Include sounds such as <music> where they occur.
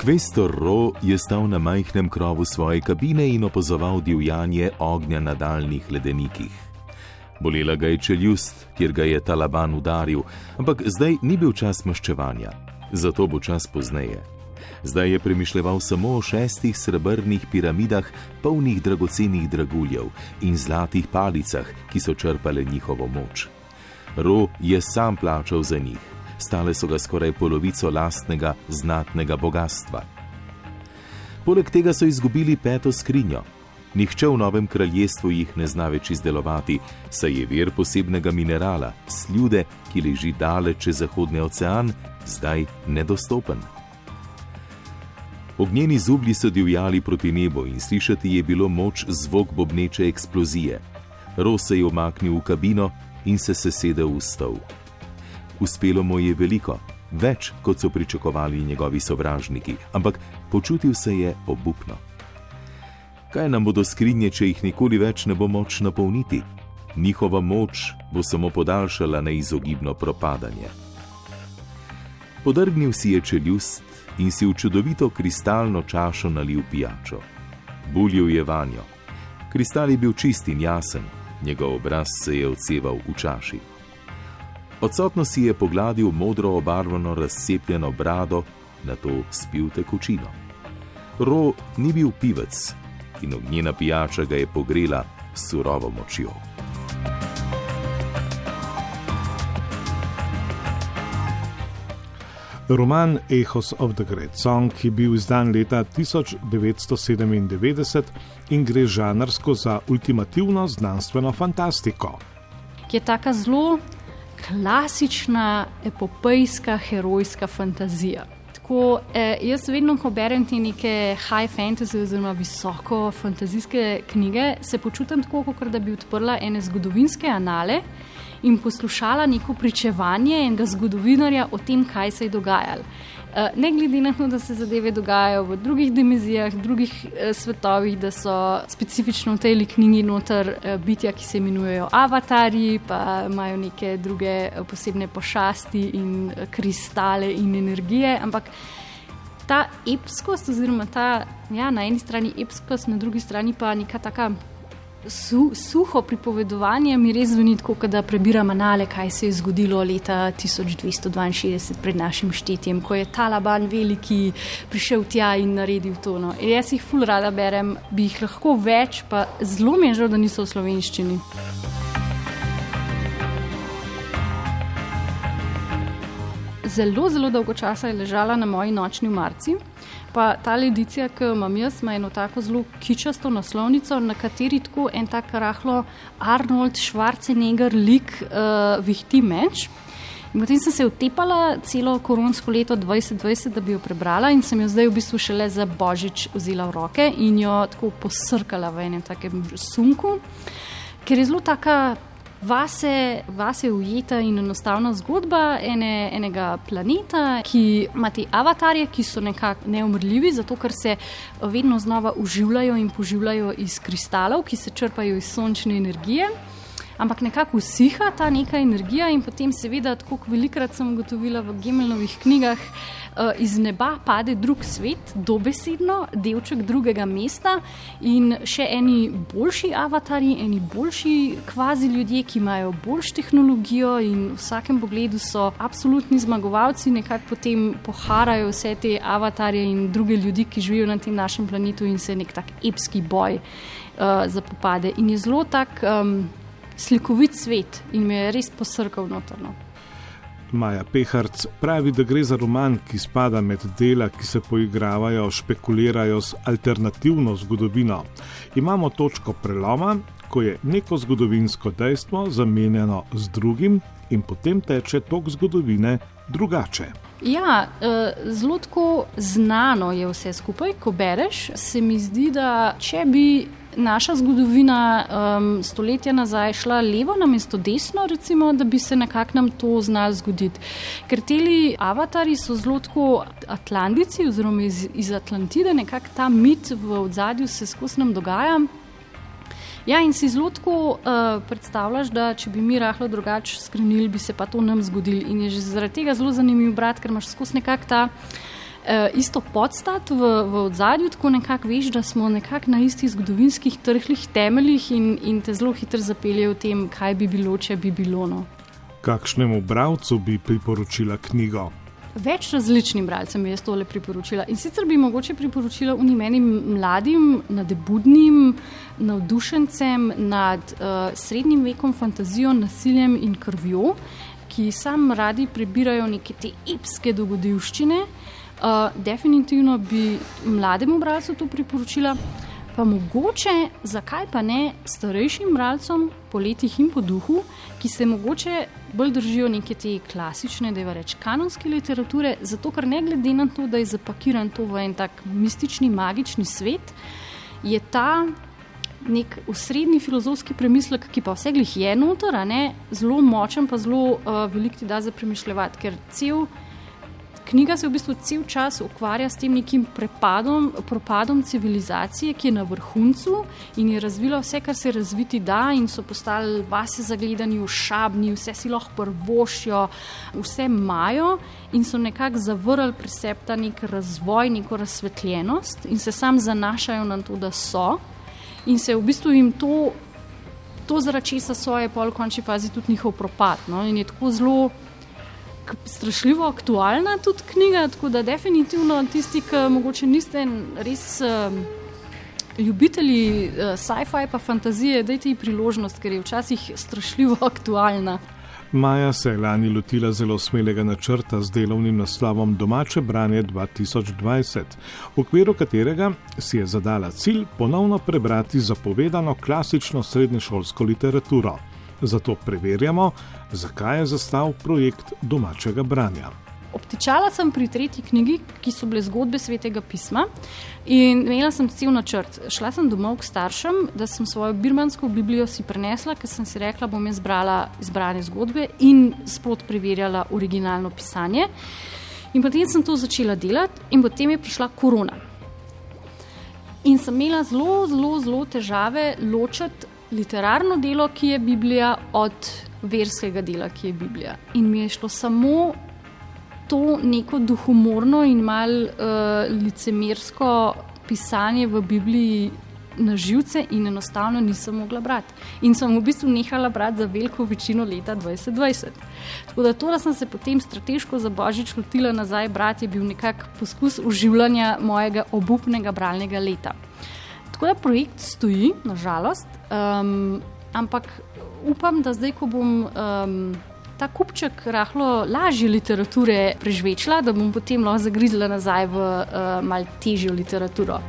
Kvestor Ro je stal na majhnem krovu svoje kabine in opazoval divjanje ognja na daljnih ledenikih. Bolela ga je čeljust, kjer ga je Taliban udaril, ampak zdaj ni bil čas maščevanja, zato bo čas pozneje. Zdaj je premišljal samo o šestih srebrnih piramidah, polnih dragocenih draguljev in zlatih palicah, ki so črpale njihovo moč. Ro je sam plačal za njih stale so ga skoraj polovico lastnega znatnega bogatstva. Poleg tega so izgubili peto skrinjo. Nihče v novem kraljestvu jih ne zna več izdelovati, saj je vir posebnega minerala, sljude, ki leži daleč čez Zahodni ocean, zdaj nedostopen. Ognjeni zublji so divjali proti nebu in slišati je bilo moč zvok bobneče eksplozije. Ros se je omaknil v kabino in se sesedel v stol. Uspelo mu je veliko, več kot so pričakovali njegovi sovražniki, ampak počutil se je obupno. Kaj nam bodo skrinje, če jih nikoli več ne bo moč napolniti? Njihova moč bo samo podaljšala neizogibno propadanje. Podrgnil si je čeljust in si v čudovito kristalno čašo nalil pijačo. Buljil je vanjo. Kristal je bil čist in jasen, njegov obraz se je odseval v čaši. Odsotno si je pogladil modro obarvano razcepljeno brado, na to spil tekočino. Ro ni bil pivec in ognjena pijača ga je pogrela s surovo močjo. Roman Echoes of the Great Song je bil izdan leta 1997 in gre žanrsko za ultimativno znanstveno fantastiko. Je tako zelo klasična epopejska herojska fantazija. Tako, eh, jaz vedno, ko berem te neke high fantasy oziroma visoko fantazijske knjige, se počutim tako, kot da bi odprla ene zgodovinske anale in poslušala neko pričevanje enega zgodovinarja o tem, kaj se je dogajalo. Eh, ne glede na to, da se zadeve dogajajo v drugih dimenzijah, drugih eh, svetovih, da so specifično v tej knjigi noter eh, bitja, ki se imenujejo avatarji, pa imajo neke druge posebne pošasti in kristale in energije. Ampak ta epskost, oziroma ta ja, na eni strani epskost, na drugi strani pa neka taka su, suho pripovedovanje mi res zveni tako, da prebiram anale, kaj se je zgodilo leta 1262 pred našim štetjem, ko je Taliban veliki prišel tja in naredil to. No. Jaz jih ful rada berem, bi jih lahko več, pa zelo mi je žal, da niso v slovenščini. Zelo, zelo dolgo časa je ležala na moji nočni marci. Pa ta edicija, ki jo imam jaz, ima eno tako zelo kičasto naslovnico, na kateri tako en tak rahlo Arnold Schwarzenegger lik uh, vihti meč. In potem sem se utepala celo koronsko leto 2020, da bi jo prebrala in sem jo zdaj v bistvu šele za božič vzela v roke in jo tako posrkala v enem takem sunku, ker je zelo taka Vase, vase je ujeta in enostavna zgodba ene, enega planeta, ki ima te avatarje, ki so nekako neumrljivi, zato ker se vedno znova uživljajo in poživljajo iz kristalov, ki se črpajo iz sončne energije ampak nekako usiha ta neka energija in potem, seveda, tako kot velikrat sem ugotovila v Gemelovih knjigah, uh, iz neba pade drug svet, dobesedno, delček drugega mesta in še eni boljši avatari, eni boljši kvazi ljudje, ki imajo boljšo tehnologijo in v vsakem pogledu so absolutni zmagovalci, nekako potem poharajo vse te avatarje in druge ljudi, ki živijo na tem našem planetu in se nek tak epski boj. Uh, za popade. In je zelo tak um, slikovit svet in me je res posrkal notorno. Maja Peharc pravi, da gre za roman, ki spada med dela, ki se poigravajo, špekulirajo s alternativno zgodovino. Imamo točko preloma, ko je neko zgodovinsko dejstvo zamenjeno z drugim in potem teče tok zgodovine drugače. Ja, eh, zelo tako znano je vse skupaj, ko bereš. Se mi zdi, da če bi naša zgodovina um, stoletja nazaj šla levo na mesto desno, recimo, da bi se nekako nam to znalo zgoditi. Ker ti avatari so zelo tako Atlantici oziroma iz, iz Atlantide, nekako ta mit v ozadju se skozi nam dogaja. Ja, in si zelo tako uh, predstavljaš, da če bi mi rahlo drugače skrenili, bi se pa to nam zgodilo. In je že zaradi tega zelo zanimivo brati, ker imaš skozi nekako ta uh, isto podstat v, v odzadju, tako nekako veš, da smo nekako na istih zgodovinskih trhlih temeljih in, in te zelo hitro zapeljejo v tem, kaj bi bilo, če bi bilo. No. Kakšnemu bralcu bi priporočila knjigo? Več različnim bralcem bi jaz tole priporočila. In sicer bi mogoče priporočila unimenim mladim, nadebudnim, navdušencem nad uh, srednjim vekom, fantazijo, nasiljem in krvjo, ki sam radi prebirajo neke te epske dogodivščine. Uh, definitivno bi mlademu bralcu to priporočila, pa mogoče, zakaj pa ne starejšim bralcem po letih in po duhu, ki se mogoče bolj držijo neke te klasične, da je reč kanonske literature, zato ker ne glede na to, da je zapakiran to v en tak mistični, magični svet, je ta nek usrednji filozofski premislek, ki pa vseglih je notor, zelo močen, pa zelo uh, velik ti da za premišljati, ker cel. Knjiga se v bistvu cel čas ukvarja s tem nekim prepadom, propadom civilizacije, ki je na vrhuncu in je razvila vse, kar se razviti da, in so postali vase zagledani, ušabni, vse si lahko prvošijo, vse imajo in so nekako zavrli pri sebi ta nek razvoj, neko razsvetljenost in se sam zanašajo na to, da so in se v bistvu jim to, to zaradi česa so, je pa v končni fazi tudi njihov propad. No? In je tako zelo strašljivo aktualna tudi knjiga, tako da definitivno tisti, ki morda niste res. Um, Ljubitelji uh, sci-fi pa fantazije, dajte ji priložnost, ker je včasih strašljivo <laughs> aktualna. Maja se je lani lotila zelo smelega načrta z delovnim naslovom Domače branje 2020, v okviru katerega si je zadala cilj ponovno prebrati zapovedano klasično srednješolsko literaturo. Zato preverjamo, zakaj je zastal projekt domačega branja. Obtičala sem pri tretji knjigi, ki so bile zgodbe svetega pisma, in imela sem cel načrt. Šla sem domov k staršem, da sem svojo birmansko Biblijo si prenesla, ker sem si rekla, bom izbrala izbrane zgodbe in sprot preverjala originalno pisanje. In potem sem to začela delati, in potem je prišla korona. In sem imela zelo, zelo, zelo težave ločiti literarno delo, ki je Biblija, od verskega dela, ki je Biblija. In mi je šlo samo to neko duhumorno in mal uh, licemersko pisanje v Bibliji na živce, in enostavno nisem mogla brati. In sem v bistvu nehala brati za veliko večino leta 2020. Tako da to, da sem se potem strateško za božič lotila nazaj brati, je bil nekak poskus uživanja mojega obupnega bralnega leta. Tako da projekt stoji, nažalost, um, ampak upam, da zdaj, ko bom um, ta kupček rahlo lažje literature prežvečila, da bom potem lahko zagrizla nazaj v uh, mal težjo literaturo.